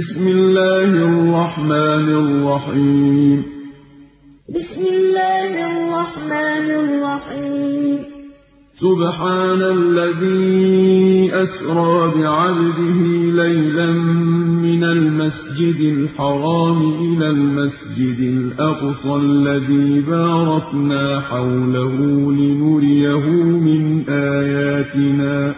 بسم الله الرحمن الرحيم. بسم الله الرحمن الرحيم. سبحان الذي أسرى بعبده ليلا من المسجد الحرام إلى المسجد الأقصى الذي باركنا حوله لنريه من آياتنا.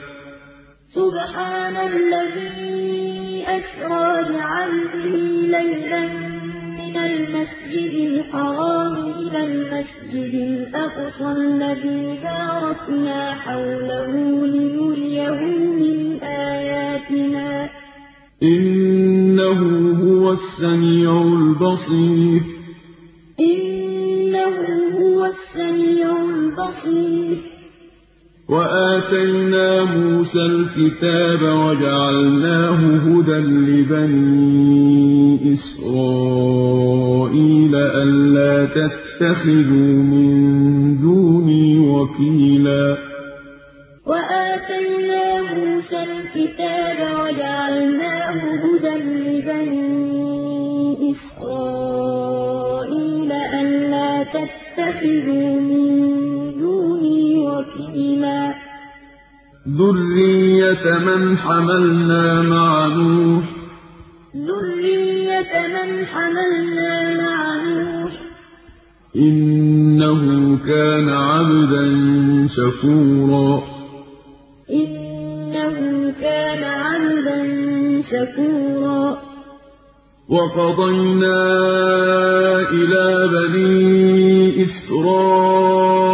سبحان الذي أسرى بعبده ليلا من المسجد الحرام إلى المسجد الأقصى الذي باركنا حوله لنريه من آياتنا. إنه هو السميع البصير. إنه هو السميع البصير. وآتينا موسى الكتاب وجعلناه هدى لبني إسرائيل ألا تتخذوا من دوني وكيلا. وآتينا موسى الكتاب وجعلناه هدى لبني إسرائيل ألا تتخذوا من وكيلا ذرية من حملنا مع نوح ذرية من حملنا مع نوح إنه كان عبدا شكورا إنه كان عبدا شكورا وقضينا إلى بني إسرائيل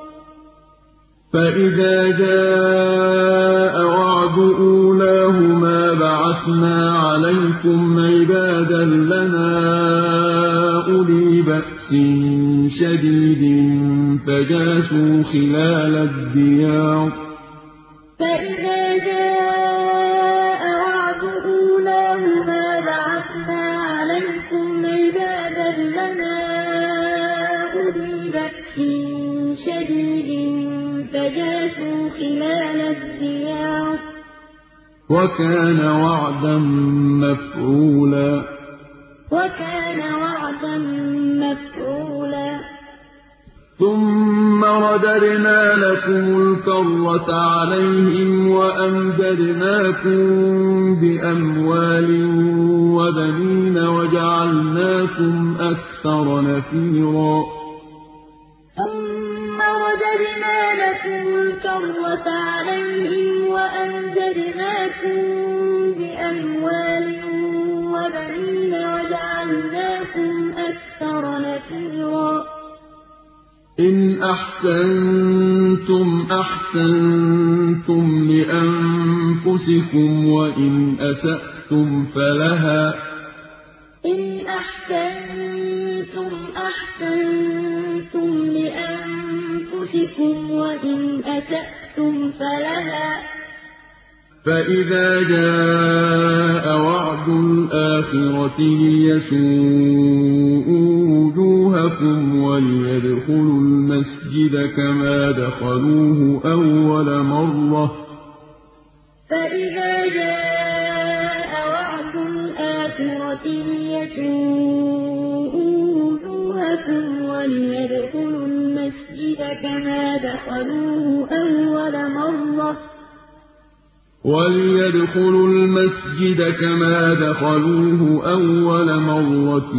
فإذا جاء وعد أولاهما بعثنا عليكم عبادا لنا أولي بأس شديد فجاسوا خلال الديار فإذا الديار وكان وعدا مفعولا. وكان وعدا مفعولا. ثم رددنا لكم الكرة عليهم وأمددناكم بأموال وبنين وجعلناكم أكثر نفيرا. رددنا لكم الكرة عليهم وأمددناكم بأموال وبنين وجعلناكم أكثر نفيرا. إن أحسنتم أحسنتم لأنفسكم وإن أسأتم فلها. إن أحسنتم أحسنتم لأنفسكم وإن أسأتم فلها. فإذا جاء وعد الآخرة ليسوءوا وجوهكم وليدخلوا المسجد كما دخلوه أول مرة. فإذا جاء كما دخلوه أول مرة. وليدخلوا المسجد كما دخلوه أول مرة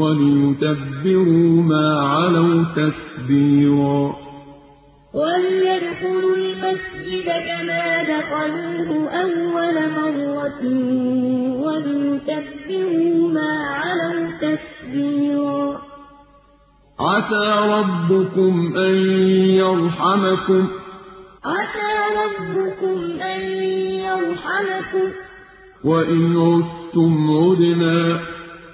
وليتبروا ما علوا تتبيرا. وليدخلوا المسجد كما دخلوه أول مرة وليتبروا ما علوا تتبيرا. عسى ربكم أن يرحمكم. عسى ربكم أن يرحمكم. وإن عدتم عدنا.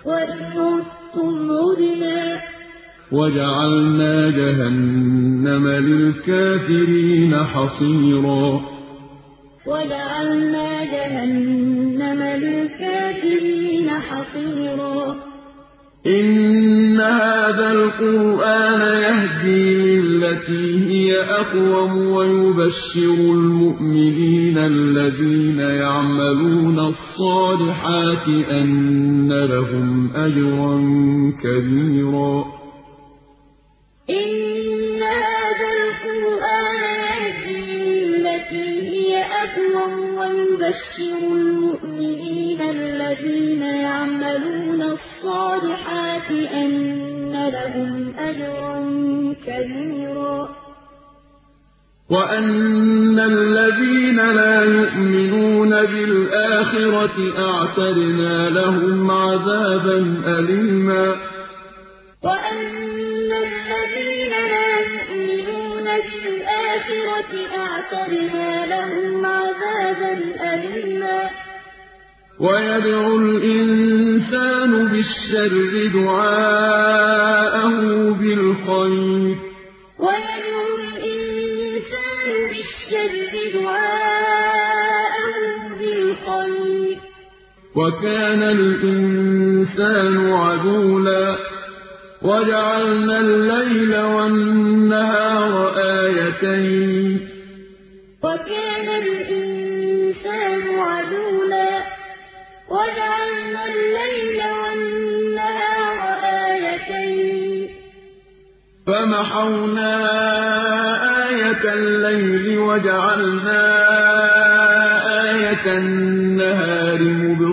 وإن عدتم عدنا. وجعلنا جهنم للكافرين حصيرا. وجعلنا جهنم للكافرين حصيرا. إن هذا القرآن يهدي للتي هي أقوم ويبشر المؤمنين الذين يعملون الصالحات أن لهم أجرا كبيرا إن هذا القرآن أقوم ويبشر المؤمنين الذين يعملون الصالحات أن لهم أجرا كبيرا. وأن الذين لا يؤمنون بالآخرة أعتدنا لهم عذابا أليما. أعتدنا لهم عذابا أليما. ويدعو الإنسان بالشر دعاءه بالخير. ويدعو الإنسان بالشر دعاءه بالخير. وكان الإنسان عجولا. وجعلنا الليل والنهار آيتين. وكان الإنسان عجولا. وجعلنا الليل والنهار آيتين. فمحونا آية الليل وجعلنا آية النهار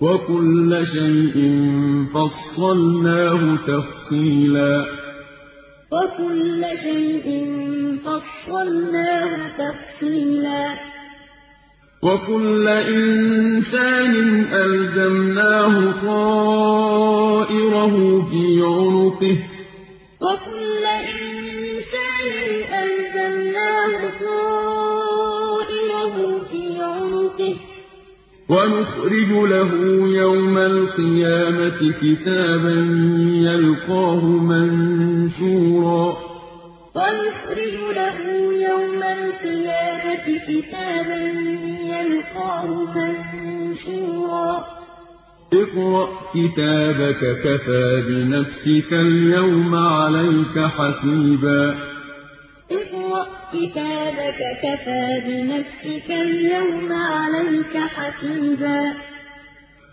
وكل شيء فصلناه تفصيلا. وكل شيء فصلناه تفصيلا. وكل إنسان ألزمناه طائره في عنقه. وكل إنسان ونخرج له يوم القيامة كتابا يلقاه منشورا. ونخرج له يوم القيامة كتابا يلقاه منشورا. اقرأ كتابك كفى بنفسك اليوم عليك حسيبا. اقرأ كتابك كفى بنفسك اليوم عليك حسيبا.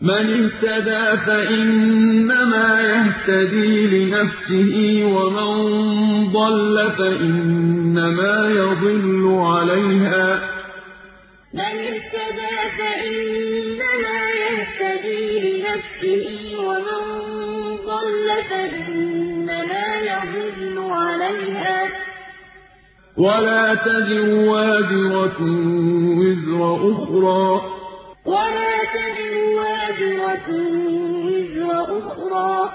من اهتدى فإنما يهتدي لنفسه ومن ضل فإنما يضل عليها. من اهتدى فإنما يهتدي لنفسه ومن ضل فإنما يضل عليها. ولا تزر وازرة وزر أخرى. ولا تزر وازرة وزر أخرى.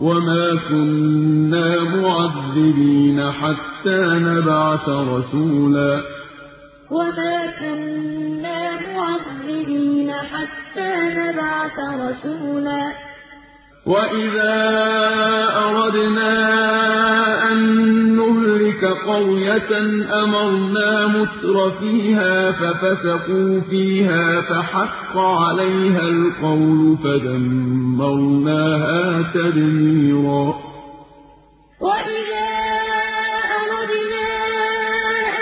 وما كنا معذبين حتى نبعث رسولا. وما كنا معذبين حتى نبعث رسولا. وإذا أردنا أن نهلك قرية أمرنا متر فيها ففسقوا فيها فحق عليها القول فدمرناها تدميرا. وإذا أردنا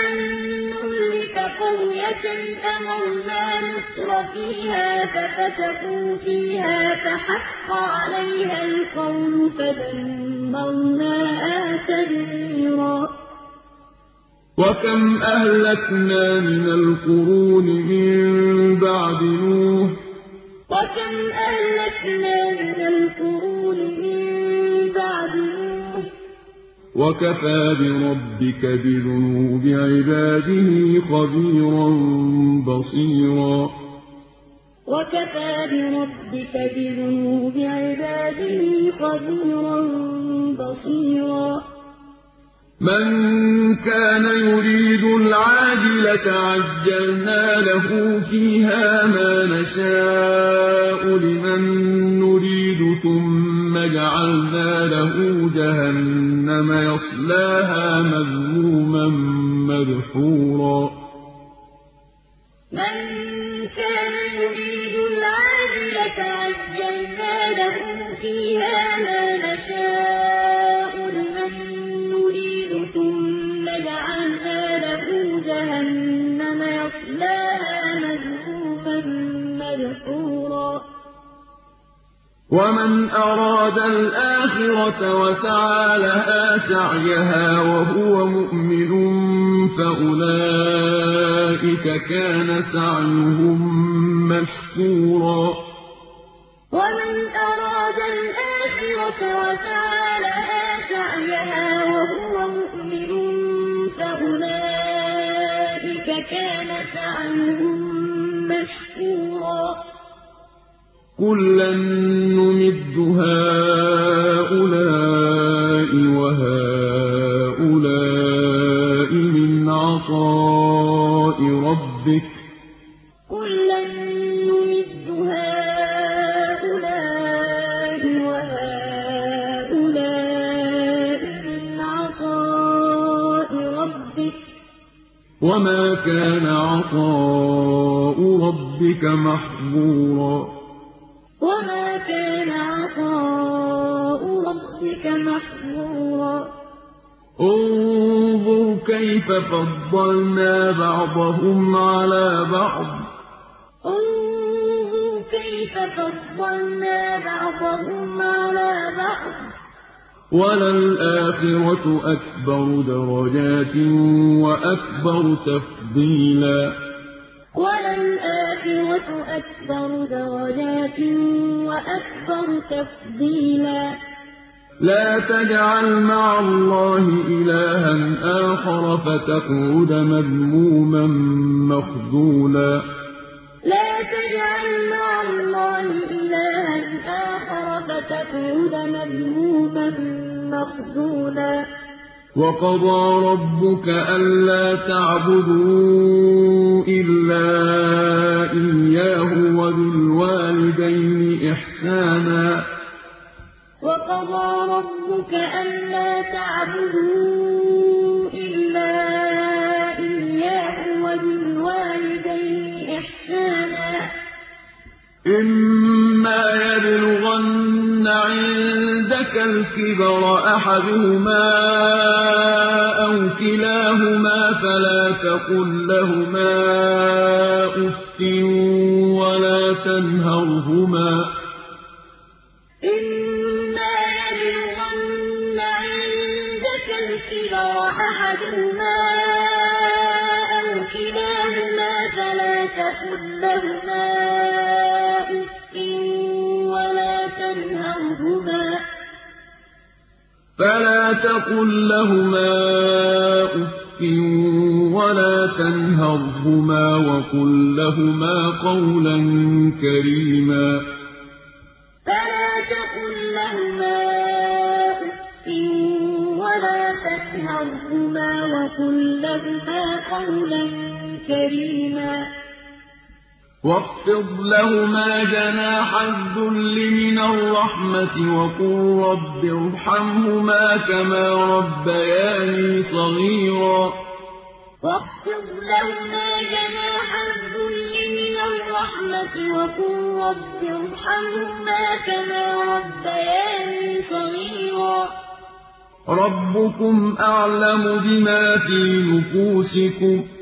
أن نهلك قرية أمرنا متر فيها ففسقوا فيها فحق عليها القول فدمرناها تدميرا. وكم أهلكنا من القرون من بعد نوح وكم أهلكنا من القرون من بعد نوح وكفى بربك بذنوب عباده خبيرا بصيرا وكفى بربك بذنوب عباده خبيرا بصيرا من كان يريد العاجلة عجلنا له فيها ما نشاء لمن نريد ثم جعلنا له جهنم يصلاها مذموما مدحورا. من كان يريد العاجلة عجلنا له فيها ما نشاء ومن أراد الآخرة وسعى لها سعيها وهو مؤمن فأولئك كان سعيهم مشكورا. ومن أراد الآخرة وسعى لها سعيها وهو مؤمن فأولئك كان سعيهم مشكورا. كلا نمد هؤلاء وَلَلْآخِرَةُ أَكْبَرُ دَرَجَاتٍ وَأَكْبَرُ تَفْضِيلًا. وَلَلْآخِرَةُ أَكْبَرُ دَرَجَاتٍ وَأَكْبَرُ تَفْضِيلًا. لا تجعل مع الله إلها آخر فتقعد مذموما مخذولا. لا تجعل مع الله إلها آخر فتقعد مذموما مخذولا وقضى ربك ألا تعبدوا إلا إياه وبالوالدين إحسانا. وقضى ربك ألا تعبدوا إلا إياه وبالوالدين إحسانا. إما يبلغن عندك الكبر أحدهما أو كلاهما فلا تقل لهما أف ولا تنهرهما فلا تقل لهما أف ولا تنهرهما وقل لهما قولا كريما. فلا تقل لهما أف ولا تنهرهما وقل لهما قولا كريما. واخفض لهما جناح الذل من الرحمة وقل رب ارحمهما كما ربياني صغيرا. واخفض لهما جناح الذل من الرحمة وقل رب ارحمهما كما ربياني صغيرا. ربكم أعلم بما في نفوسكم.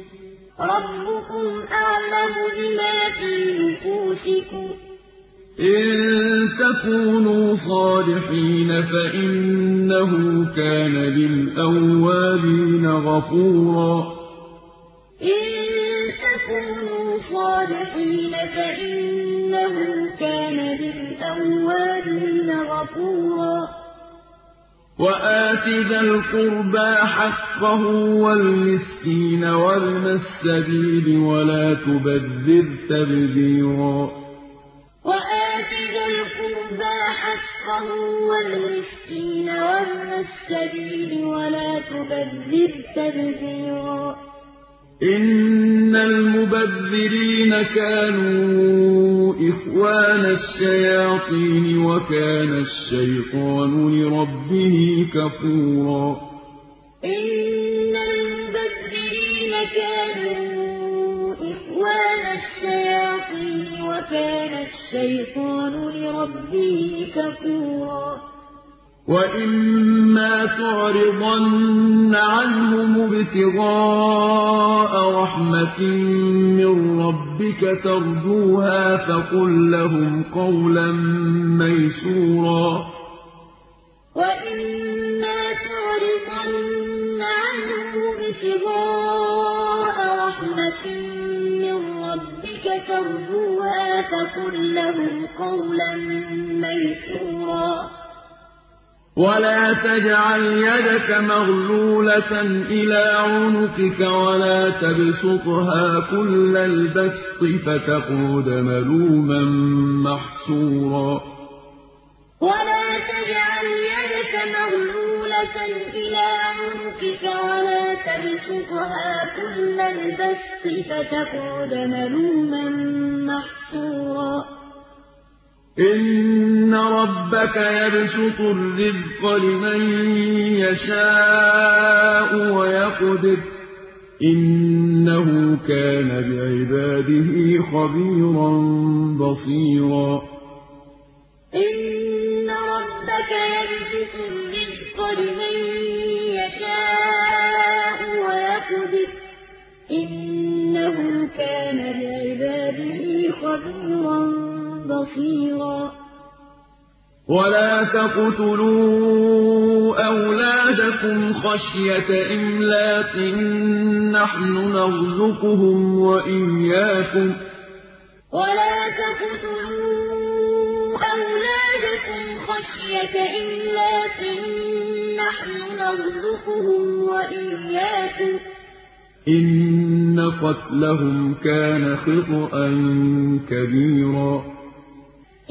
ربكم أعلم بما في نفوسكم إن تكونوا صالحين فإنه كان للأوابين غفورا إن تكونوا صالحين فإنه كان للأوابين غفورا وآت ذا القربى حقه والمسكين وابن السبيل ولا تبذر تبذيرا. وآت ذا القربى حقه والمسكين وابن السبيل ولا تبذر تبذيرا. إن المبذرين كانوا إخوان الشياطين وكان الشيطان لربه كفورا إن المبذرين كانوا إخوان الشياطين وكان الشيطان لربه كفورا وَإِمَّا تُعْرِضَنَّ عَنْهُمُ ابْتِغَاءَ رَحْمَةٍ مِّن رَّبِّكَ تَرْجُوهَا فَقُل لَّهُمْ قَوْلًا مَّيْسُورًا وَإِمَّا تُعْرِضَنَّ عَنْهُمُ ابْتِغَاءَ رَحْمَةٍ مِّن رَّبِّكَ تَرْجُوهَا فَقُل لَّهُمْ قَوْلًا مَّيْسُورًا ولا تجعل يدك مغلولة إلى عنقك ولا تبسطها كل البسط فتقعد ملوما محسورا ولا تجعل يدك مغلولة إلى عنقك ولا تبسطها كل البسط فتقعد ملوما محسورا إِنَّ رَبَّكَ يَبْسُطُ الرِّزْقَ لِمَن يَشَاءُ وَيَقْدِرُ ۚ إِنَّهُ كَانَ بِعِبَادِهِ خَبِيرًا بَصِيرًا إِنَّ رَبَّكَ يَبْسُطُ الرِّزْقَ لِمَن يَشَاءُ وَيَقْدِرُ ۚ إِنَّهُ كَانَ بِعِبَادِهِ خَبِيرًا بصيرا. ولا تقتلوا أولادكم خشية إملاق. نحن نرزقهم وإياكم. ولا تقتلوا أولادكم خشية إملاق. نحن نرزقهم وإياكم. إن قتلهم كان خطأ كبيرا.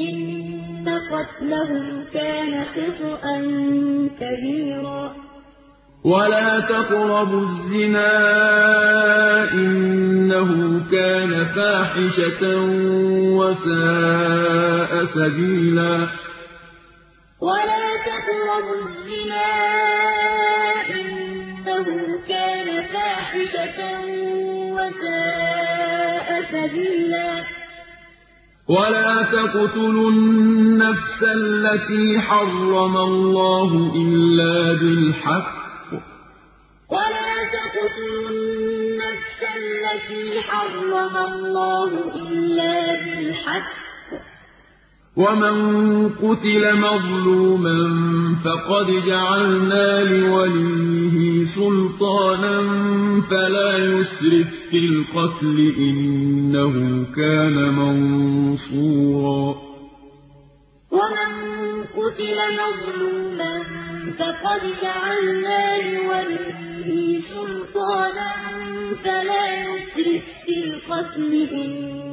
إن قتلهم كان خطأ كبيرا. ولا تقربوا الزنا إنه كان فاحشة وساء سبيلا. ولا تقربوا الزنا إنه كان فاحشة وساء سبيلا. ولا تقتلوا النفس التي حرم الله إلا بالحق. ولا تقتلوا النفس التي حرم الله إلا بالحق. ومن قتل مظلوما فقد جعلنا لوليه سلطانا فلا يسرف في القتل إنه كان منصورا ومن قتل مظلوما فقد جعلنا لوليه سلطانا فلا يسرف في القتل إنه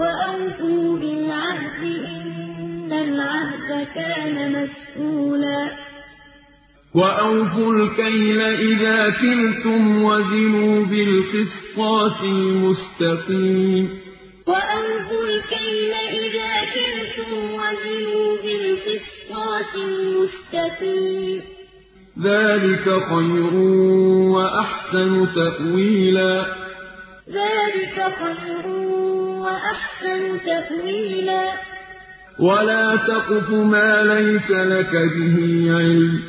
وأوفوا بالعهد إن العهد كان مسؤولا. وأوفوا الكيل إذا كلتم وزنوا بالقسطاس المستقيم. وأوفوا الكيل إذا كلتم وزنوا بالقسطاس المستقيم. ذلك خير وأحسن تأويلا. ذلك خير وأحسن تأويلا. ولا تقف ما ليس لك به علم.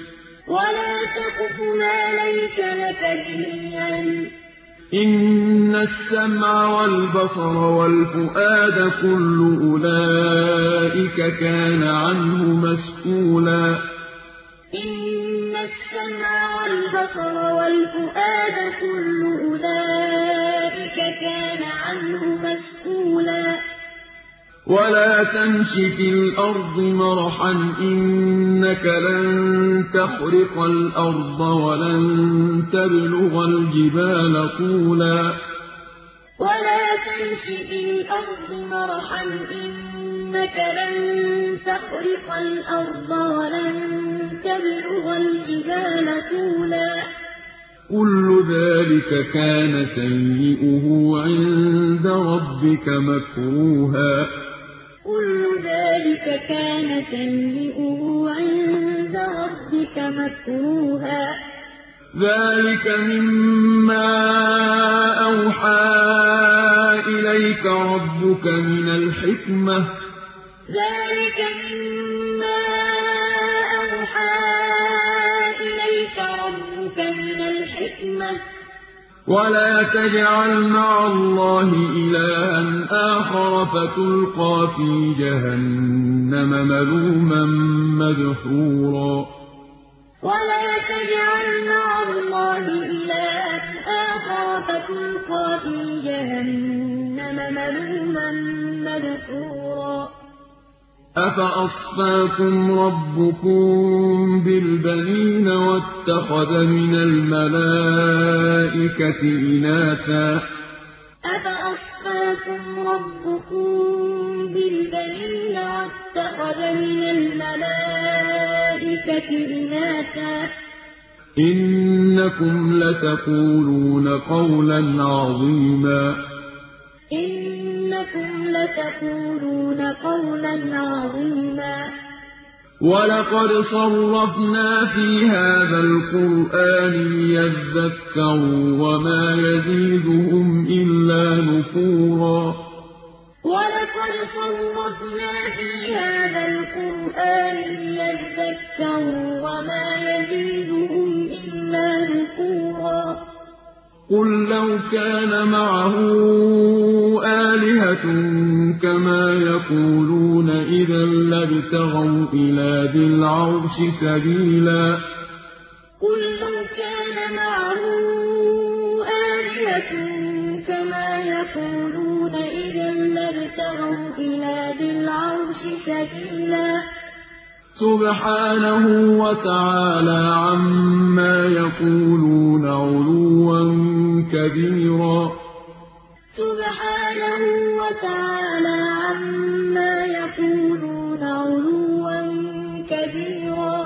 ولا تقف ما ليس لك به علم. إن السمع والبصر والفؤاد كل أولئك كان عنه مسؤولا. إن السمع والبصر والفؤاد كل أولئك كان عنه مسؤولا. ولا تمش في الأرض مرحا إنك لن تخرق الأرض ولن تبلغ الجبال طولا. ولا تمش في الأرض مرحا إنك لن تخرق الأرض ولن تبلغ الجبال طولا. كل ذلك كان سيئه عند ربك مكروها. كل ذلك كان سيئه عند ربك مكروها. ذلك مما أوحى إليك ربك من الحكمة. ذلك مما الحكمة ولا تجعل مع الله إلها آخر فتلقى في جهنم ملوما مدحورا. ولا تجعل مع الله إلها آخر فتلقى في جهنم ملوما مدحورا. أفأصفاكم ربكم بالبنين واتخذ من الملائكة إناثا أفأصفاكم ربكم بالبنين واتخذ من الملائكة إناثا إنكم لتقولون قولا عظيما إنكم لتقولون قولا عظيما. ولقد صرفنا في هذا القرآن ليذكروا وما يزيدهم إلا نفورا. ولقد صرفنا في هذا القرآن ليذكروا وما يزيدهم إلا نفورا. قل لو كان معه آلهة كما يقولون إذا لابتغوا إلى ذي العرش سبيلا قل لو كان معه آلهة كما يقولون إذا لابتغوا إلى ذي العرش سبيلا سبحانه وتعالى عما يقولون علوا كبيرا. سبحانه وتعالى عما يقولون علوا كبيرا.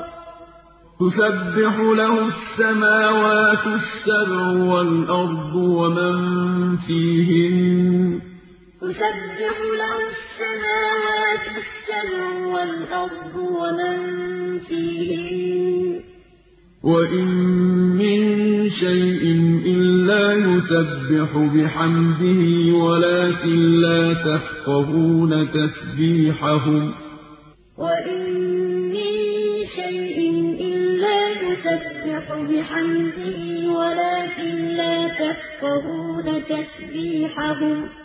تسبح له السماوات السبع والأرض ومن فيهن تسبح له السماوات السبع والأرض ومن فيهن. وإن من شيء إلا يسبح بحمده ولكن لا تفقهون تسبيحهم. وإن من شيء إلا يسبح بحمده ولكن لا تفقهون تسبيحهم.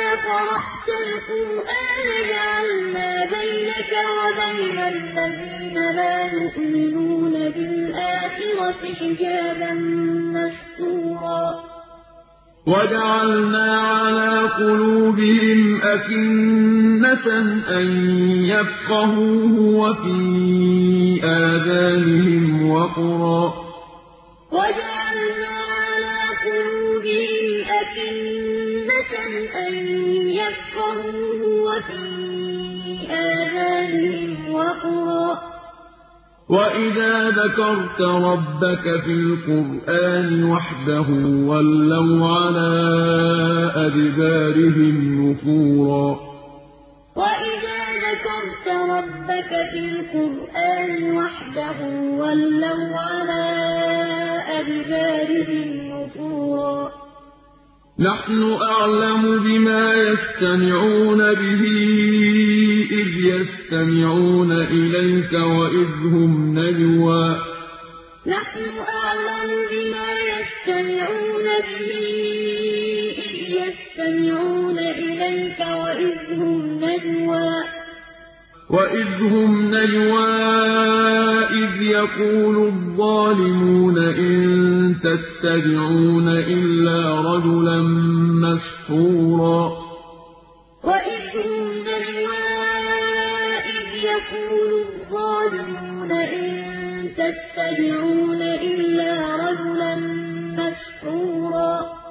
قرأت القرآن جعلنا بينك وبين الذين لا يؤمنون بالآخرة حجابا مستورا. وجعلنا على قلوبهم أكنة أن يفقهوه وفي آذانهم وقرا. وجعلنا على قلوبهم أكنة أن يفقهوه وفي آذانهم وقرا. وَإِذَا ذَكَرْتَ رَبَّكَ فِي الْقُرْآنِ وَحْدَهُ وَلَّوْا عَلَىٰ أَدْبَارِهِمْ نُفُورًا. وَإِذَا ذَكَرْتَ رَبَّكَ فِي الْقُرْآنِ وَحْدَهُ وَلَّوْا عَلَىٰ أَدْبَارِهِمْ نُفُورًا. نَّحْنُ أَعْلَمُ بِمَا يَسْتَمِعُونَ بِهِ إِذْ يَسْتَمِعُونَ إِلَيْكَ وَإِذْ هُمْ نَجْوَىٰ. نَحْنُ أَعْلَمُ بِمَا يَسْتَمِعُونَ بِهِ يَسْتَمِعُونَ إِلَيْكَ وَإِذْ هُمْ نَجْوَىٰ. وَإِذْ هُمْ نَجْوَىٰ إِذْ يَقُولُ الظَّالِمُونَ إِن تَتَّبِعُونَ إِلَّا رَجُلًا مَّسْحُورًا وَإِذْ هُمْ نَجْوَىٰ إِذْ يَقُولُ الظَّالِمُونَ إِن تَتَّبِعُونَ إِلَّا رَجُلًا مَّسْحُورًا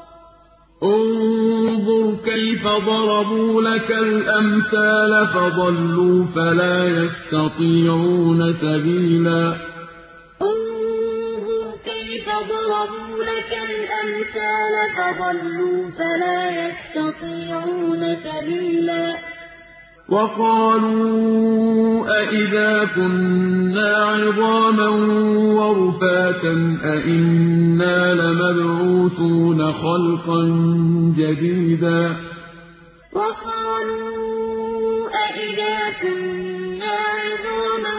كَيْفَ ضَرَبُوا لَكَ الْأَمْثَالَ فَضَلُّوا فَلَا يَسْتَطِيعُونَ سَبِيلًا. انظُرْ كَيْفَ ضَرَبُوا لَكَ الْأَمْثَالَ فَضَلُّوا فَلَا يَسْتَطِيعُونَ سَبِيلًا. وَقَالُوا أَإِذَا كُنَّا عِظَامًا وَرُفَاتًا أَإِنَّا لَمَبْعُوثُونَ خَلْقًا جَدِيدًا وَقَالُوا أَإِذَا كُنَّا عِظَامًا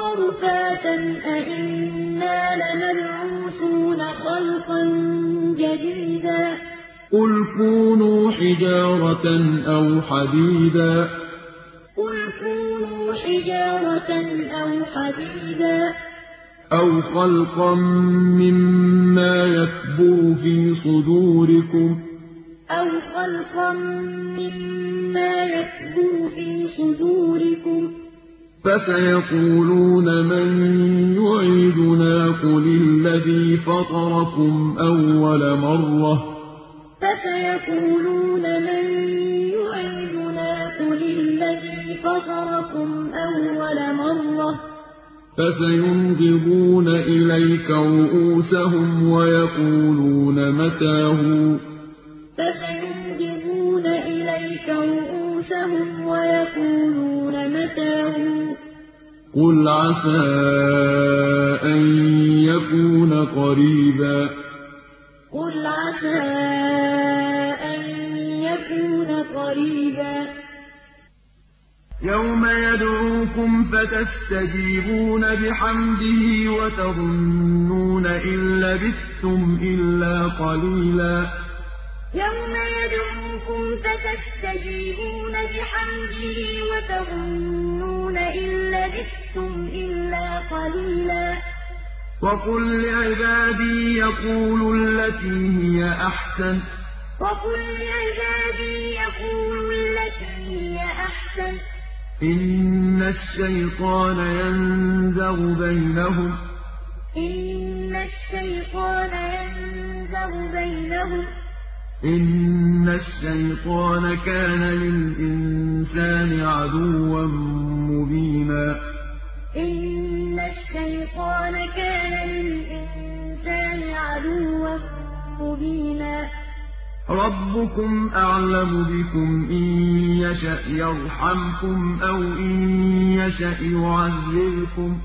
وَرُفَاتًا أَإِنَّا لَمَبْعُوثُونَ خَلْقًا جَدِيدًا قُلْ كُونُوا حِجَارَةً أَوْ حَدِيدًا حِجَارَةً أَوْ حَدِيدًا. أَوْ خَلْقًا مِّمَّا يَكْبُرُ فِي صُدُورِكُمْ. أَوْ خَلْقًا مِّمَّا يَكْبُرُ فِي صُدُورِكُمْ. فَسَيَقُولُونَ مَن يُعِيدُنَا قُلِ الَّذِي فَطَرَكُمْ أَوَّلَ مَرَّةٍ ۚ. فَسَيَقُولُونَ مَن يُعِيدُنَا فَطَرَكُمْ أَوَّلَ مَرَّةٍ ۚ فَسَيُنغِضُونَ إِلَيْكَ رُءُوسَهُمْ وَيَقُولُونَ مَتَىٰ هُوَ ۖ فَسَيُنغِضُونَ إِلَيْكَ رُءُوسَهُمْ وَيَقُولُونَ مَتَىٰ هُوَ ۖ قُلْ عَسَىٰ أَن يَكُونَ قَرِيبًا قُلْ عَسَىٰ أَن يَكُونَ قَرِيبًا يَوْمَ يَدْعُوكُمْ فَتَسْتَجِيبُونَ بِحَمْدِهِ وَتَظُنُّونَ إِن لَّبِثْتُمْ إِلَّا قَلِيلًا. يَوْمَ يَدْعُوكُمْ فَتَسْتَجِيبُونَ بِحَمْدِهِ وَتَظُنُّونَ إِن لَّبِثْتُمْ إِلَّا قَلِيلًا. وَقُل لِّعِبَادِي يَقُولُوا الَّتِي هِيَ أَحْسَنُ. وَقُل لِّعِبَادِي يَقُولُوا الَّتِي هِيَ أَحْسَنُ ۚ. إِنَّ الشَّيْطَانَ يَنزَغُ بَيْنَهُمْ ۚ إِنَّ الشَّيْطَانَ يَنزَغُ بَيْنَهُمْ ۚ إِنَّ الشَّيْطَانَ كَانَ لِلْإِنسَانِ عَدُوًّا مُّبِينًا إِنَّ الشَّيْطَانَ كَانَ لِلْإِنسَانِ عَدُوًّا مُّبِينًا رَّبُّكُمْ أَعْلَمُ بِكُمْ ۖ إِن يَشَأْ يَرْحَمْكُمْ أَوْ إِن يَشَأْ يُعَذِّبْكُمْ ۚ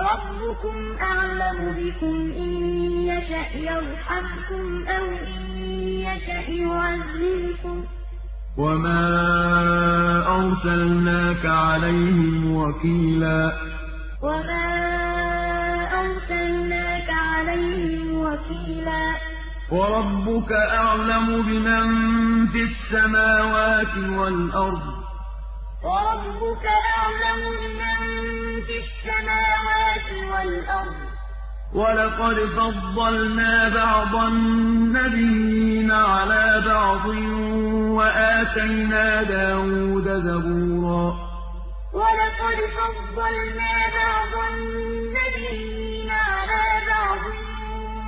رَبُّكُمْ أَعْلَمُ بِكُمْ ۖ إِن يَشَأْ يَرْحَمْكُمْ أَوْ إِن يَشَأْ يُعَذِّبْكُمْ ۚ وَمَا أَرْسَلْنَاكَ عَلَيْهِمْ وَكِيلًا وَمَا أَرْسَلْنَاكَ عَلَيْهِمْ وَكِيلًا وَرَبُّكَ أَعْلَمُ بِمَن فِي السَّمَاوَاتِ وَالْأَرْضِ ۗ. وَرَبُّكَ أَعْلَمُ بِمَن فِي السَّمَاوَاتِ وَالْأَرْضِ ۗ. وَلَقَدْ فَضَّلْنَا بَعْضَ النَّبِيِّينَ عَلَىٰ بَعْضٍ وَآتَيْنَا دَاوُودَ زَبُورًا. وَلَقَدْ فَضَّلْنَا بَعْضَ النَّبِيِّينَ عَلَىٰ بَعْضٍ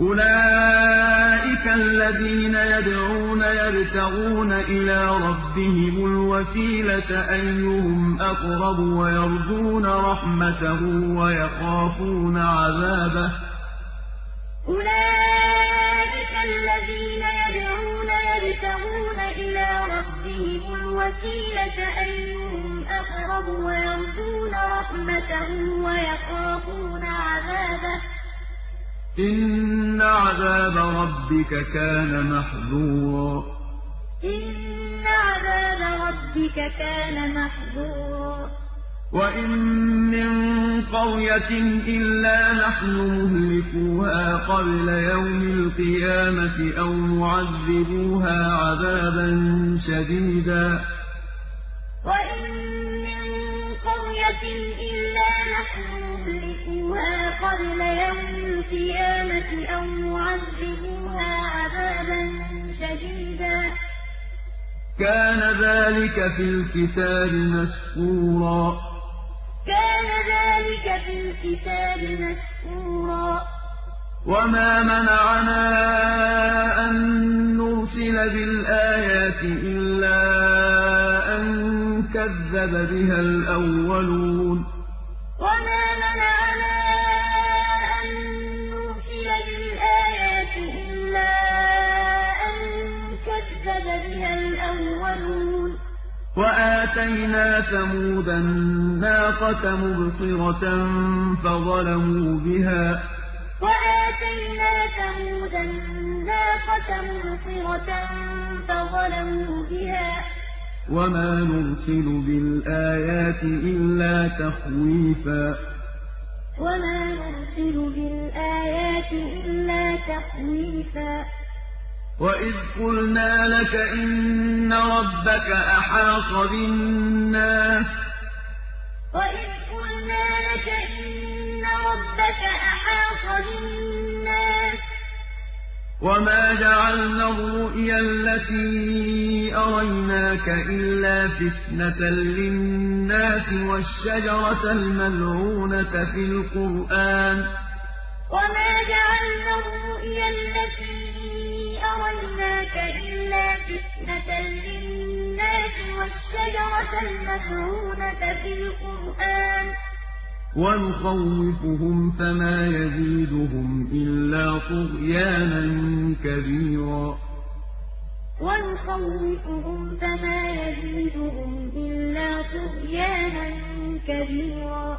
أولئك الذين يدعون يبتغون إلى ربهم الوسيلة أيهم أقرب ويرجون رحمته ويخافون عذابه. أولئك الذين يدعون يبتغون إلى ربهم الوسيلة أيهم أقرب ويرجون رحمته ويخافون عذابه. إن عذاب ربك كان محذورا إن عذاب ربك كان محذورا وإن من قرية إلا نحن مهلكوها قبل يوم القيامة أو معذبوها عذابا شديدا وإن من قرية إلا نحن قبل يوم القيامة أو معذبوها عذابا شديدا. كان ذلك في الكتاب مسكورا كان ذلك في الكتاب مسكورا وما منعنا أن نرسل بالآيات إلا أن كذب بها الأولون. وآتينا ثمود الناقة مبصرة فظلموا بها. وآتينا ثمود الناقة مبصرة فظلموا بها. وما نرسل بالآيات إلا تخويفا. وما نرسل بالآيات إلا تخويفا. وإذ قلنا لك إن ربك أحاط بالناس وإذ قلنا لك إن ربك أحاط بالناس وما جعلنا الرؤيا التي أريناك إلا فتنة للناس والشجرة الملعونة في القرآن وما جعلنا الرؤيا التي أريناك إلا فتنة للناس والشجرة الملعونة في القرآن ونخوفهم فما يزيدهم إلا طغيانا كبيرا ونخوفهم فما يزيدهم إلا طغيانا كبيرا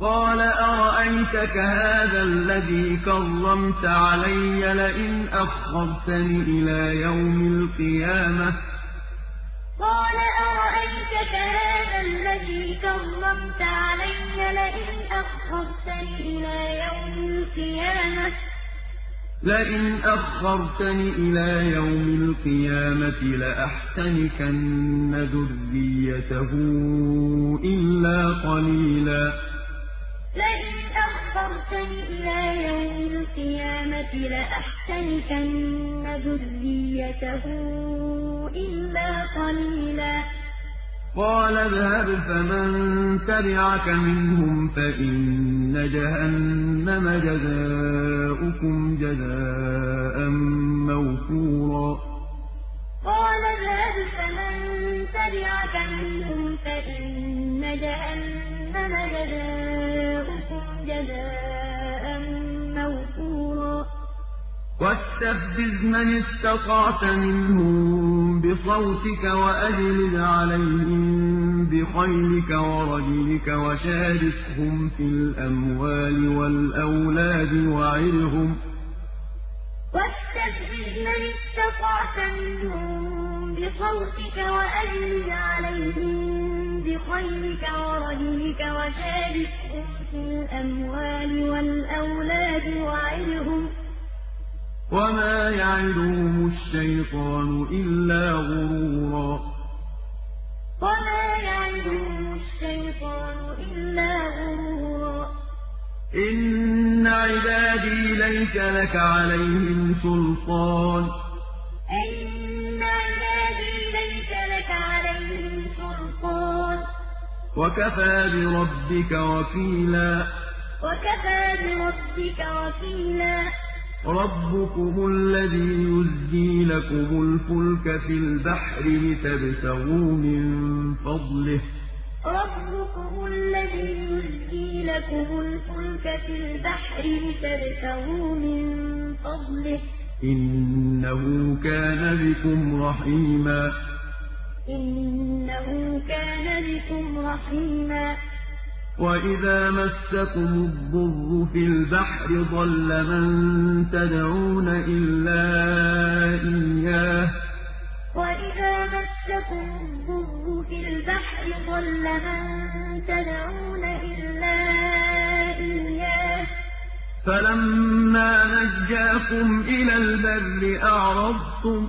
قال أرأيتك هذا الذي كرمت علي لئن أخرتني إلى يوم القيامة؟ قال أرأيتك هذا الذي كرمت علي لئن أخرتني إلى يوم القيامة؟ لئن أخرتني إلى يوم القيامة لأحتنكن ذريته إلا قليلا. لئن أخرتني إلى يوم القيامة لأحتنكن ذريته إلا قليلا. قال اذهب فمن تبعك منهم فإن جهنم جزاؤكم جزاء موفورا. قال اذهب فمن تبعك منهم فإن جهنم جزاء موفورا واستفزز من استطعت منهم بصوتك وأجلب عليهم بخيلك ورجلك وشاركهم في الأموال والأولاد وعرهم واستفزز من استطعت منهم بصوتك وأجلب عليهم بخيلك ورجلك وشاركهم في الأموال والأولاد وعرهم وما يعدهم الشيطان إلا غرورا. وما يعدهم الشيطان إلا غرورا. إن عبادي ليس لك عليهم سلطان. إن عبادي ليس لك عليهم وكفى بربك وكيلا. وكفى بربك وكيلا. ربكم الذي يزجي لكم الفلك في البحر لتبتغوا من فضله. ربكم الذي يزجي لكم الفلك في البحر لتبتغوا من فضله. إنه كان بكم رحيما. إنه كان بكم رحيما. وإذا مسكم الضر في البحر ضل من تدعون إلا إياه. وإذا مسكم الضر في البحر ضل من تدعون إلا إياه. فلما نجاكم إلى البر أعرضتم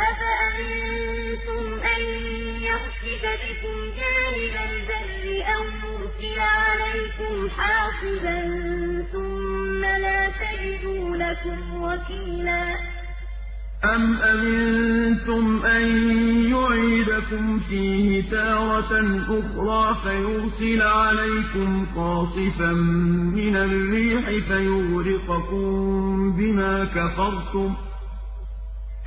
أفأمنتم أن يخسف بكم جانب البر أو يرسل عليكم حاصبا ثم لا تجدوا لكم وكيلا؟ أم أمنتم أن يعيدكم فيه تارة أخرى فيرسل عليكم قاصفا من الريح فيغرقكم بما كفرتم؟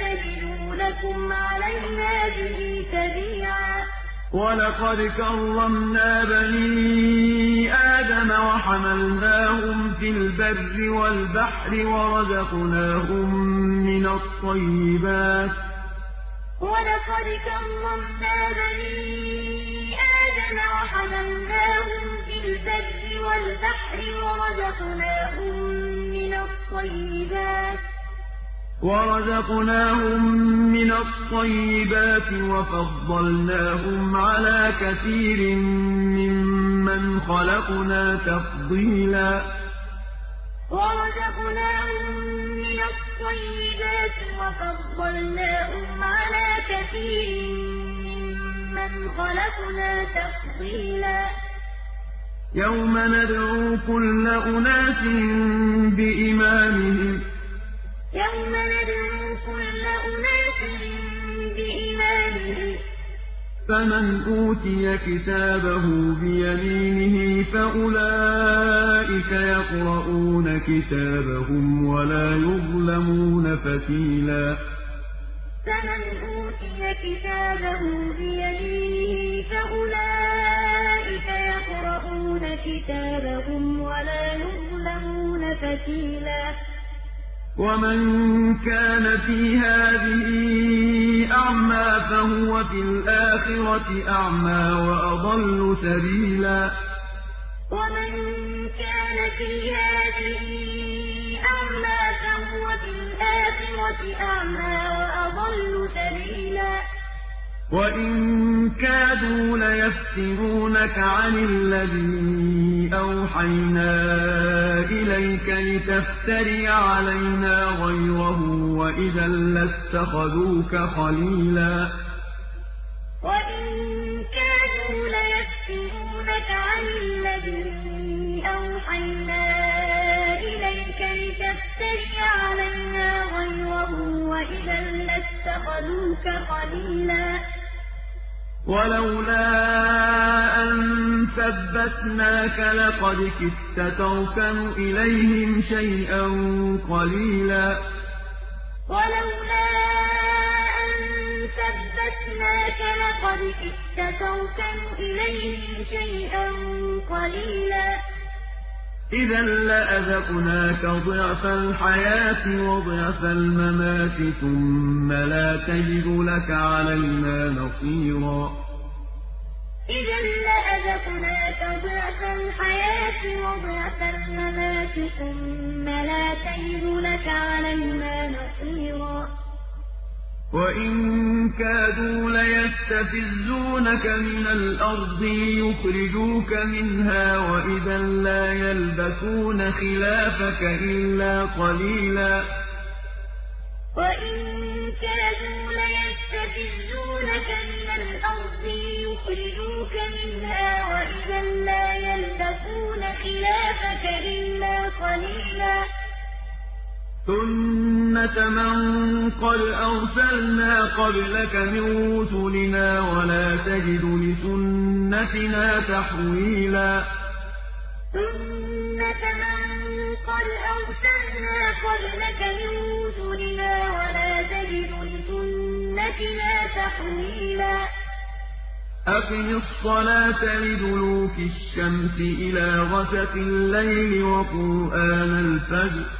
تجدوا لكم علينا به تبيعا. ولقد كرمنا بني آدم وحملناهم في البر والبحر ورزقناهم من الطيبات. ولقد كرمنا بني آدم وحملناهم في البر والبحر ورزقناهم من الطيبات. ورزقناهم من الطيبات وفضلناهم على كثير ممن خلقنا تفضيلا. ورزقناهم من الطيبات وفضلناهم على كثير ممن خلقنا تفضيلا. يوم ندعو كل أناس بإمامهم يوم ندعو كل أناس بإمامهم فمن أوتي كتابه بيمينه فأولئك يقرؤون كتابهم ولا يظلمون فتيلا. فمن أوتي كتابه بيمينه فأولئك يقرؤون كتابهم ولا يظلمون فتيلا. ومن كان في هذه أعمى فهو في الآخرة أعمى وأضل سبيلا. ومن كان في هذه أعمى فهو في الآخرة أعمى وأضل سبيلا. وإن كادوا ليفتنونك عن الذي أَوْحَيْنَا إِلَيْكَ لِتَفْتَرِيَ عَلَيْنَا غَيْرَهُ وَإِذًا لَّاتَّخَذُوكَ خَلِيلًا وَإِن كَادُوا لَيَفْتِنُونَكَ عَنِ الَّذِي أَوْحَيْنَا إِلَيْكَ لِتَفْتَرِيَ عَلَيْنَا غَيْرَهُ وَإِذًا لَّاتَّخَذُوكَ خَلِيلًا وَلَوْلَا أَن ثَبَّتْنَاكَ لَقَدْ كِدتَّ تَرْكَنُ إِلَيْهِمْ شَيْئًا قَلِيلًا. وَلَوْلَا أَن ثَبَّتْنَاكَ لَقَدْ كِدتَّ تَرْكَنُ إِلَيْهِمْ شَيْئًا قَلِيلًا. إِذًا لَّأَذَقْنَاكَ ضِعْفَ الْحَيَاةِ وَضِعْفَ الْمَمَاتِ ثُمَّ لَا تَجِدُ لَكَ عَلَيْنَا نَصِيرًا. إِذًا لَّأَذَقْنَاكَ ضِعْفَ الْحَيَاةِ وَضِعْفَ الْمَمَاتِ ثُمَّ لَا تَجِدُ لَكَ عَلَيْنَا نَصِيرًا. وَإِن كَادُوا لَيَسْتَفِزُّونَكَ مِنَ الْأَرْضِ لِيُخْرِجُوكَ مِنْهَا ۖ وَإِذًا لَّا يَلْبَثُونَ خِلَافَكَ إِلَّا قَلِيلًا وَإِن كَادُوا لَيَسْتَفِزُّونَكَ مِنَ الْأَرْضِ لِيُخْرِجُوكَ مِنْهَا ۖ وَإِذًا لَّا يَلْبَثُونَ خِلَافَكَ إِلَّا قَلِيلًا سُنَّةَ مَن قَدْ أَرْسَلْنَا قَبْلَكَ مِن رُّسُلِنَا ۖ وَلَا تَجِدُ لِسُنَّتِنَا تَحْوِيلًا سُنَّةَ مَن قَدْ أَرْسَلْنَا قَبْلَكَ مِن رُّسُلِنَا ۖ وَلَا تَجِدُ لِسُنَّتِنَا تَحْوِيلًا أَقِمِ الصَّلَاةَ لِدُلُوكِ الشَّمْسِ إِلَىٰ غَسَقِ اللَّيْلِ وَقُرْآنَ الْفَجْرِ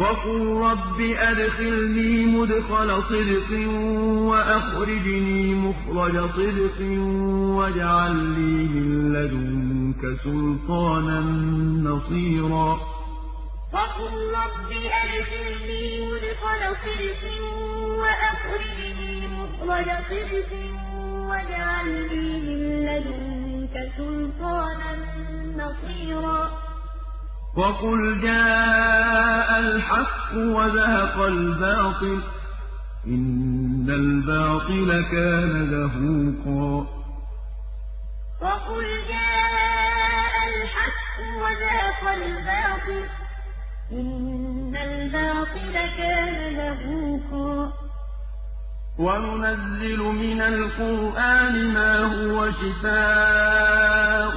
وقل رب أدخلني مدخل صدق وأخرجني مخرج صدق واجعل لي من لدنك سلطانا نصيرا. وقل رب أدخلني مدخل صدق وأخرجني مخرج صدق واجعل لي من لدنك سلطانا نصيرا. وقل جاء الحق وزهق الباطل إن الباطل كان زهوقا. وقل جاء الحق الباطل إن الباطل كان وننزل من القرآن ما هو شفاء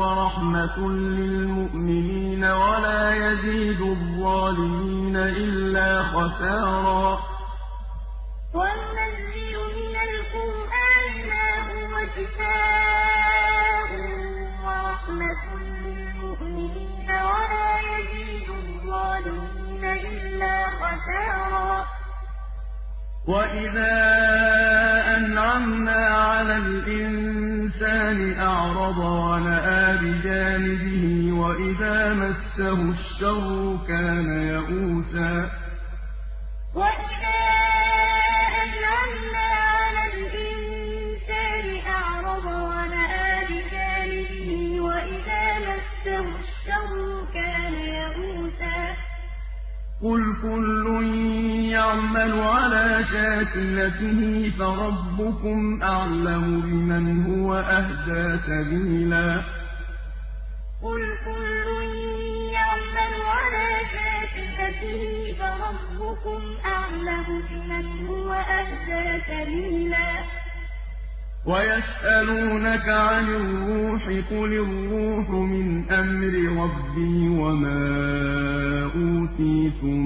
ورحمة للمؤمنين ولا يزيد الظالمين إلا خسارا. وننزل من القرآن ما هو شفاء ورحمة للمؤمنين ولا يزيد الظالمين إلا خسارا. وَإِذَا أَنْعَمْنَا عَلَى الْإِنسَانِ أَعْرَضَ وَنَأَىٰ بِجَانِبِهِ وَإِذَا مَسَّهُ الشَّرُّ كَانَ يَئُوسًا قُلْ كُلٌّ يَعْمَلُ عَلَىٰ شَاكِلَتِهِ فَرَبُّكُمْ أَعْلَمُ بِمَنْ هُوَ أَهْدَىٰ سَبِيلًا قُلْ كُلٌّ يَعْمَلُ عَلَىٰ شَاكِلَتِهِ فَرَبُّكُمْ أَعْلَمُ بِمَنْ هُوَ أَهْدَىٰ سَبِيلًا وَيَسْأَلُونَكَ عَنِ الرُّوحِ ۖ قُلِ الرُّوحُ مِنْ أَمْرِ رَبِّي وَمَا أُوتِيتُم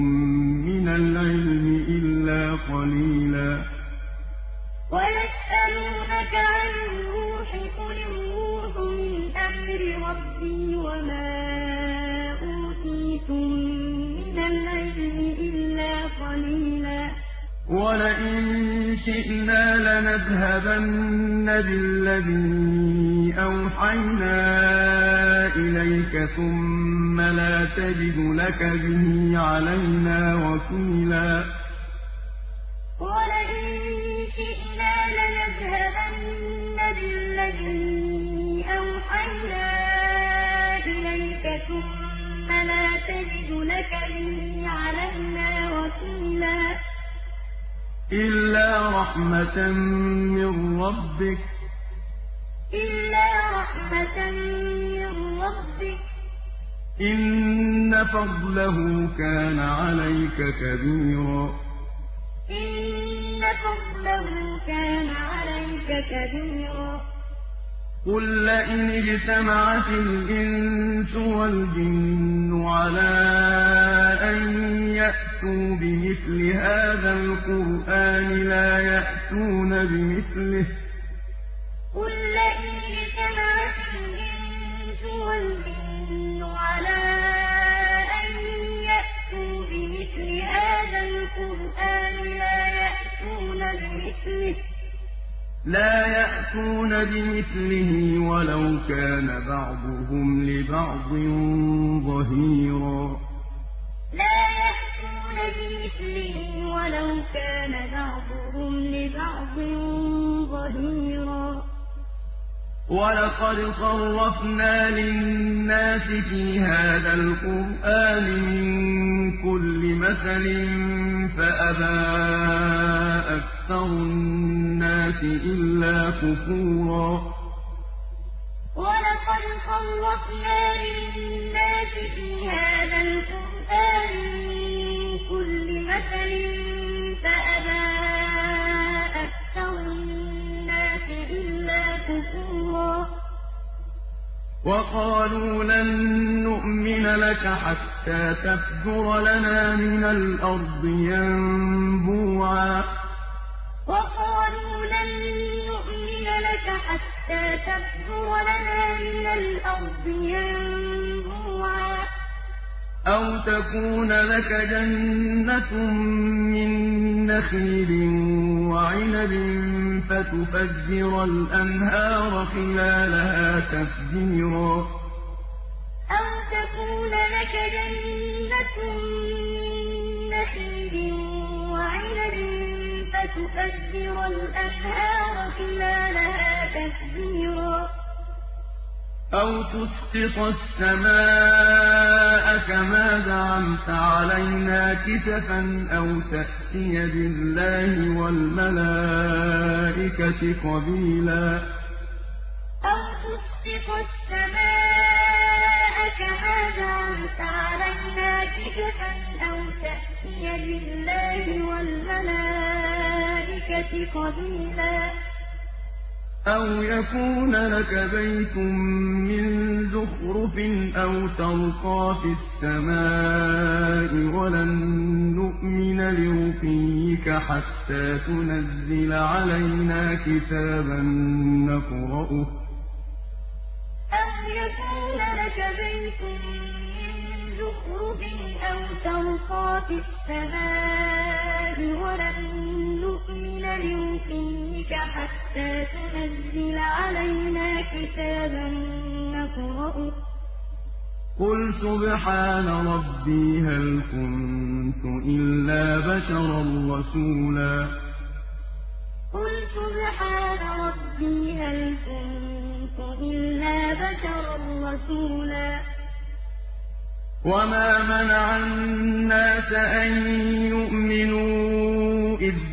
مِّنَ الْعِلْمِ إِلَّا قَلِيلًا. وَيَسْأَلُونَكَ عَنِ الرُّوحِ قُلِ الرُّوحُ مِنْ أَمْرِ رَبِّي وَمَا أُوتِيتُم مِّنَ الْعِلْمِ إِلَّا قَلِيلًا. وَلَئِن شِئْنَا لَنَذْهَبَنَّ بِالَّذِي أَوْحَيْنَا إِلَيْكَ ثُمَّ لَا تَجِدُ لَكَ بِهِ عَلَيْنَا وَكِيلًا وَلَئِن شِئْنَا لَنَذْهَبَنَّ بِالَّذِي أَوْحَيْنَا إِلَيْكَ ثُمَّ لَا تَجِدُ لَكَ بِهِ عَلَيْنَا وَكِيلًا إِلَّا رَحْمَةً مِّن رَّبِّكَ ۚ. إِنَّ فَضْلَهُ كَانَ عَلَيْكَ كَبِيرًا. إِنَّ فَضْلَهُ كَانَ عَلَيْكَ كَبِيرًا. قُل لَّئِنِ اجْتَمَعَتِ الْإِنسُ وَالْجِنُّ عَلَىٰ أَن يَأْتُوا بِمِثْلِ هَٰذَا الْقُرْآنِ لَا يَأْتُونَ بِمِثْلِهِ ۚ قُل لَّئِنِ اجْتَمَعَتِ الْإِنسُ وَالْجِنُّ عَلَىٰ أَن يَأْتُوا بِمِثْلِ هَٰذَا الْقُرْآنِ لَا يَأْتُونَ بِمِثْلِهِ لا يأتون بمثله ولو كان بعضهم لبعض ظهيرا. لا يأتون بمثله ولو كان بعضهم لبعض ظهيرا. ولقد صرفنا للناس في هذا القرآن من كل مثل فأبى أكثر الناس إلا كفورا. ولقد صرفنا للناس في هذا القرآن من كل مثل فأبى أكثر الناس إلا كفورا. وقالوا لن نؤمن لك حتى تفجر لنا من الأرض ينبوعا. حتى تفجر لنا من الأرض ينبوعا. أَوْ تَكُونَ لَكَ جَنَّةٌ مِّن نَّخِيلٍ وَعِنَبٍ فَتُفَجِّرَ الْأَنْهَارَ خِلَالَهَا تَفْجِيرًا. أَوْ تَكُونَ لَكَ جَنَّةٌ مِّن نَّخِيلٍ فَتُفَجِّرَ الْأَنْهَارَ خِلَالَهَا تَفْجِيرًا. أَوْ تُسْقِطَ السَّمَاءَ كَمَا زَعَمْتَ عَلَيْنَا كِسَفًا أَوْ تَأْتِيَ بِاللَّهِ وَالْمَلَائِكَةِ قَبِيلًا. أَوْ تُسْقِطَ السَّمَاءَ كَمَا زَعَمْتَ عَلَيْنَا كِسَفًا أَوْ تَأْتِيَ بِاللَّهِ وَالْمَلَائِكَةِ قَبِيلًا أَوْ يَكُونَ لَكَ بَيْتٌ مِّن زُخْرُفٍ أَوْ تَرْقَىٰ فِي السَّمَاءِ وَلَن نُّؤْمِنَ لِرُقِيِّكَ حَتَّىٰ تُنَزِّلَ عَلَيْنَا كِتَابًا نَّقْرَؤُهُ ۗ أَوْ يَكُونَ لَكَ بَيْتٌ مِّن زُخْرُفٍ أَوْ تَرْقَىٰ فِي السَّمَاءِ وَلَن نُّؤْمِنَ لِرُقِيِّكَ حَتَّىٰ تُنَزِّلَ عَلَيْنَا كِتَابًا نَّقْرَؤُهُ ۗ قُلْ سُبْحَانَ رَبِّي هَلْ كُنتُ إِلَّا بَشَرًا رَّسُولًا. قُلْ سُبْحَانَ رَبِّي هَلْ كُنتُ إِلَّا بَشَرًا رَّسُولًا. وَمَا مَنَعَ النَّاسَ أَن يُؤْمِنُوا إِذْ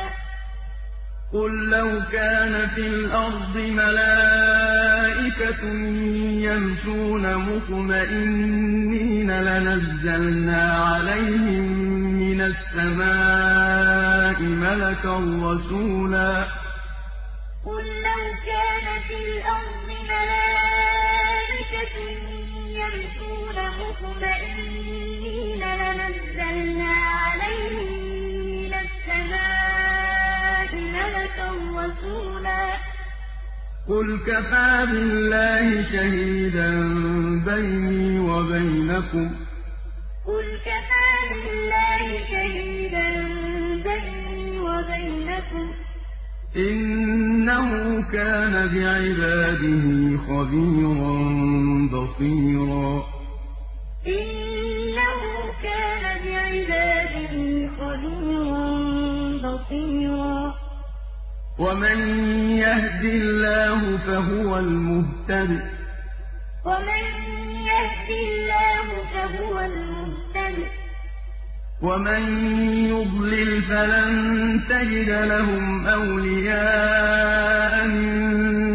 قُل لَّوْ كَانَ فِي الْأَرْضِ مَلَائِكَةٌ يَمْشُونَ مُطْمَئِنِّينَ لَنَزَّلْنَا عَلَيْهِم مِّنَ السَّمَاءِ مَلَكًا رَّسُولًا قُل لَّوْ كَانَ فِي الْأَرْضِ مَلَائِكَةٌ يَمْشُونَ مُطْمَئِنِّينَ لَنَزَّلْنَا عَلَيْهِم رَّسُولًا قُلْ كَفَىٰ بِاللَّهِ شَهِيدًا بَيْنِي وَبَيْنَكُمْ ۚ. قُلْ كَفَىٰ بِاللَّهِ شَهِيدًا بَيْنِي وَبَيْنَكُمْ ۚ. إِنَّهُ كَانَ بِعِبَادِهِ خَبِيرًا بَصِيرًا. إِنَّهُ كَانَ بِعِبَادِهِ خَبِيرًا بَصِيرًا. وَمَن يَهْدِ اللَّهُ فَهُوَ الْمُهْتَدِ ۖ وَمَن يَهْدِ اللَّهُ فَهُوَ الْمُهْتَدِ ۖ وَمَن يُضْلِلْ فَلَن تَجِدَ لَهُمْ أَوْلِيَاءَ مِن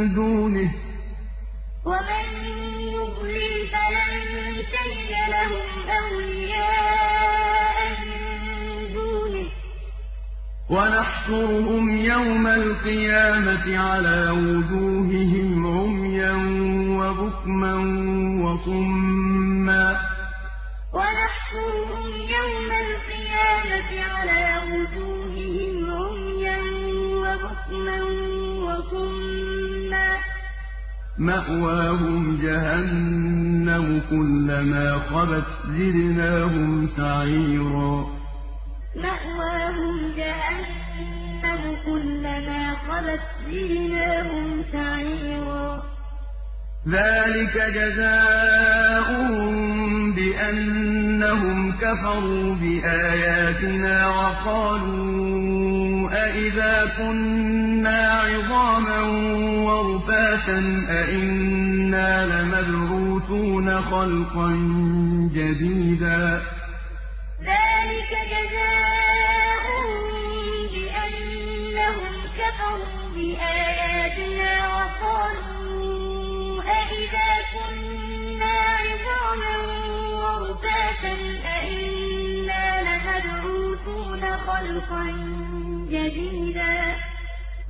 وَنَحْشُرُهُمْ يَوْمَ الْقِيَامَةِ عَلَىٰ وُجُوهِهِمْ عُمْيًا وَبُكْمًا وَصُمًّا ۖ. وَنَحْشُرُهُمْ يَوْمَ الْقِيَامَةِ عَلَىٰ وُجُوهِهِمْ عُمْيًا وَبُكْمًا وَصُمًّا ۖ. مَّأْوَاهُمْ جَهَنَّمُ ۖ كُلَّمَا خَبَتْ زِدْنَاهُمْ سَعِيرًا. مَّأْوَاهُمْ جَهَنَّمُ ۖ كُلَّمَا خَبَتْ زِدْنَاهُمْ سَعِيرًا. ذَٰلِكَ جَزَاؤُهُم بِأَنَّهُمْ كَفَرُوا بِآيَاتِنَا وَقَالُوا أَإِذَا كُنَّا عِظَامًا وَرُفَاتًا أَإِنَّا لَمَبْعُوثُونَ خَلْقًا جَدِيدًا. ذَٰلِكَ جَزَاؤُهُم بِأَنَّهُمْ كَفَرُوا بِآيَاتِنَا وَقَالُوا أَإِذَا كُنَّا عِظَامًا وَرُفَاتًا أَإِنَّا لَمَبْعُوثُونَ خَلْقًا جَدِيدًا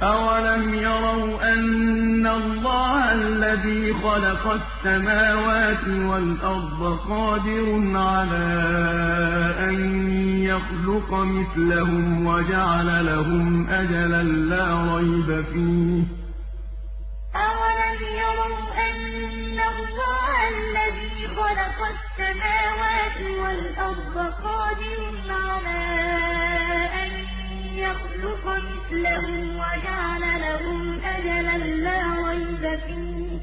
أَوَلَمْ يَرَوْا أَنَّ اللَّهَ الَّذِي خَلَقَ السَّمَاوَاتِ وَالْأَرْضَ قَادِرٌ عَلَىٰ أَن يَخْلُقَ مِثْلَهُمْ وَجَعَلَ لَهُمْ أَجَلًا لَّا رَيْبَ فِيهِ ۚ أَوَلَمْ يَرَوْا أَنَّ اللَّهَ الَّذِي خَلَقَ السَّمَاوَاتِ وَالْأَرْضَ قَادِرٌ عَلَىٰ يَخْلُقَ مِثْلَهُمْ وَجَعَلَ لَهُمْ أَجَلًا لَّا رَيْبَ فِيهِ ۚ.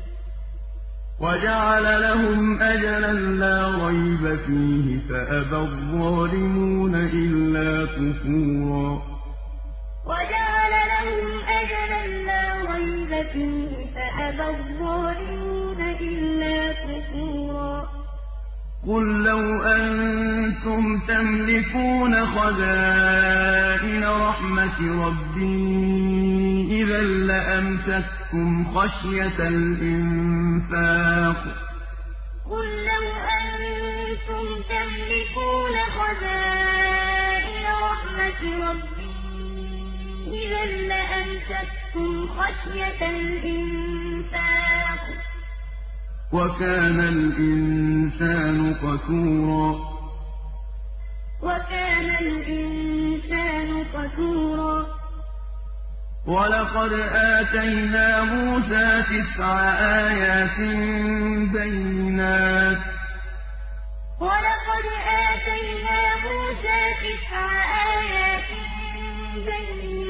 وَجَعَلَ لَهُمْ أَجَلًا لَّا رَيْبَ فِيهِ. فَأَبَى الظَّالِمُونَ إِلَّا كُفُورًا. وَجَعَلَ لَهُمْ أَجَلًا لَّا رَيْبَ فِيهِ. فَأَبَى الظَّالِمُونَ إِلَّا كُفُورًا. قُل لَّوْ أَنتُمْ تَمْلِكُونَ خَزَائِنَ رَحْمَةِ رَبِّي إِذًا لَّأَمْسَكْتُمْ خَشْيَةَ الْإِنفَاقِ ۚ قُل لَّوْ أَنتُمْ تَمْلِكُونَ خَزَائِنَ رَحْمَةِ رَبِّي إِذًا لَّأَمْسَكْتُمْ خَشْيَةَ الْإِنفَاقِ ۚ وَكَانَ الْإِنسَانُ قَتُورًا. وَكَانَ الْإِنسَانُ قَتُورًا. وَلَقَدْ آتَيْنَا مُوسَىٰ تِسْعَ آيَاتٍ بَيِّنَاتٍ ۖ. وَلَقَدْ آتَيْنَا مُوسَىٰ تِسْعَ آيَاتٍ بَيِّنَاتٍ ۖ.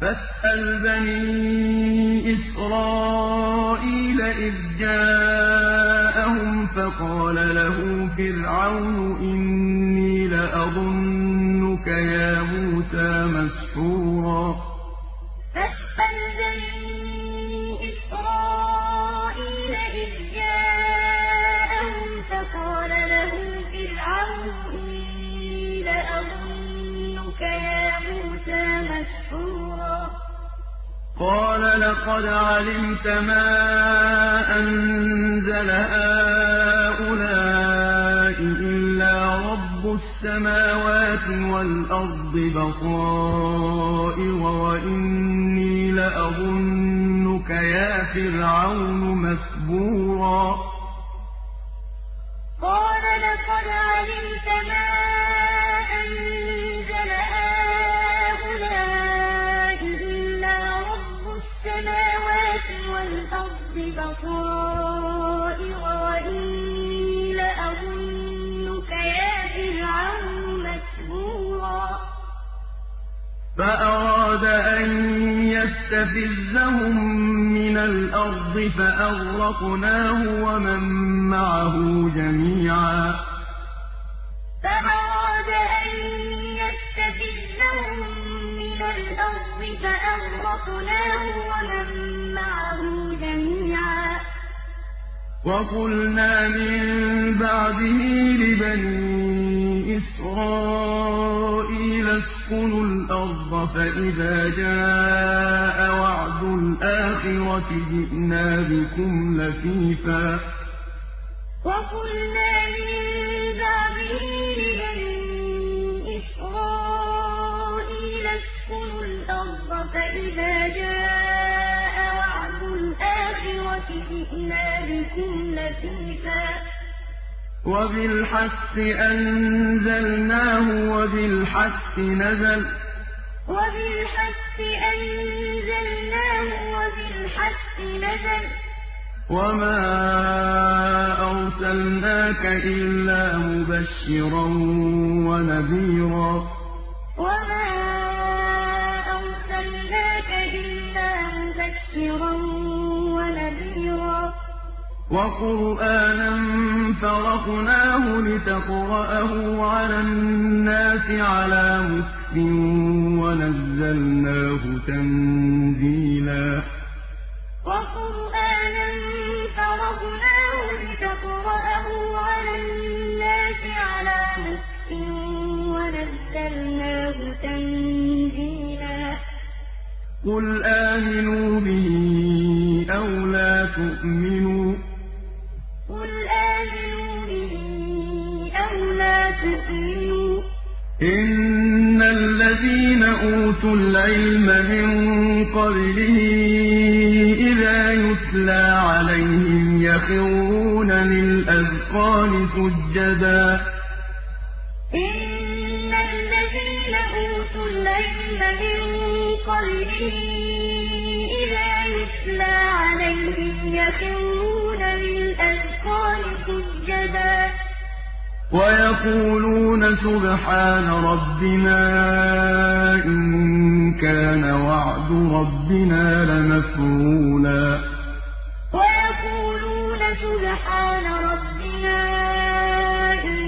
فَاسْأَلْ بَنِي إِسْرَائِيلَ إِذْ جَاءَهُمْ فَقَالَ لَهُ فِرْعَوْنُ إِنِّي لَأَظُنُّكَ يَا مُوسَىٰ مَسْحُورًا. علمت ما أنزل هؤلاء إلا رب السماوات والأرض بصائر وإني لأظنك يا فرعون. فأراد أن يستفزهم من الأرض فأغرقناه ومن معه جميعا. فأراد أن يستفزهم من الأرض فأغرقناه ومن معه جميعا. وقلنا من بعده لبني إسرائيل اسكنوا الأرض فإذا جاء وعد الآخرة جئنا بكم لفيفا. وقلنا من بعده إسرائيل اسكنوا الأرض فإذا جاء وعد الآخرة جئنا بكم لفيفا. وبالحق أنزلناه وبالحق نزل. وبالحق أنزلناه وبالحق نزل. وما أرسلناك إلا مبشرا ونذيرا. وما أرسلناك إلا مبشرا ونذيرا وقرآنا فرقناه لتقرأه على الناس على مكث ونزلناه تنزيلا. وقرآنا فرقناه لتقرأه على الناس على مكث ونزلناه تنزيلا. قل آمنوا به أو لا تؤمنوا إن الذين أوتوا العلم من قبله إذا يتلى عليهم يخرون للأذقان سجدا إن الذين أوتوا العلم من قبله إذا يتلى عليهم يخرون للأذقان سجدا ويقولون سبحان ربنا إن كان وعد ربنا لمفعولا. ويقولون سبحان ربنا إن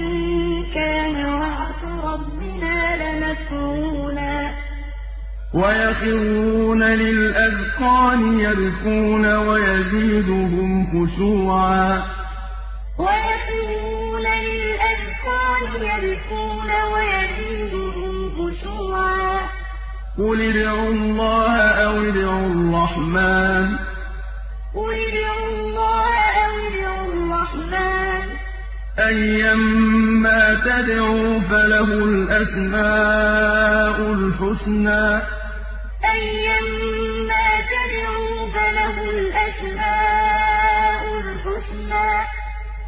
كان وعد ربنا لمفعولا. ويخرون للأذقان يبكون ويزيدهم خشوعا. ويخرون للأذقان يبكون ويزيدهم خشوعا. قل ادعوا الله أو ادعوا الرحمن. الحسنى. أيما تدعوا فله الأسماء الحسنى.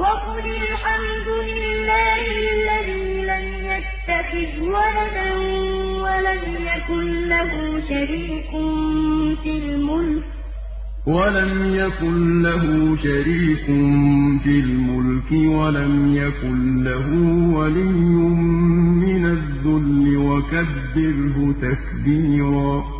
وقل الحمد لله الذي لم يتخذ ولدا ولم يكن له شريك في الملك. ولم يكن له شريك في الملك ولم يكن له ولي من الذل وكبره تكبيرا.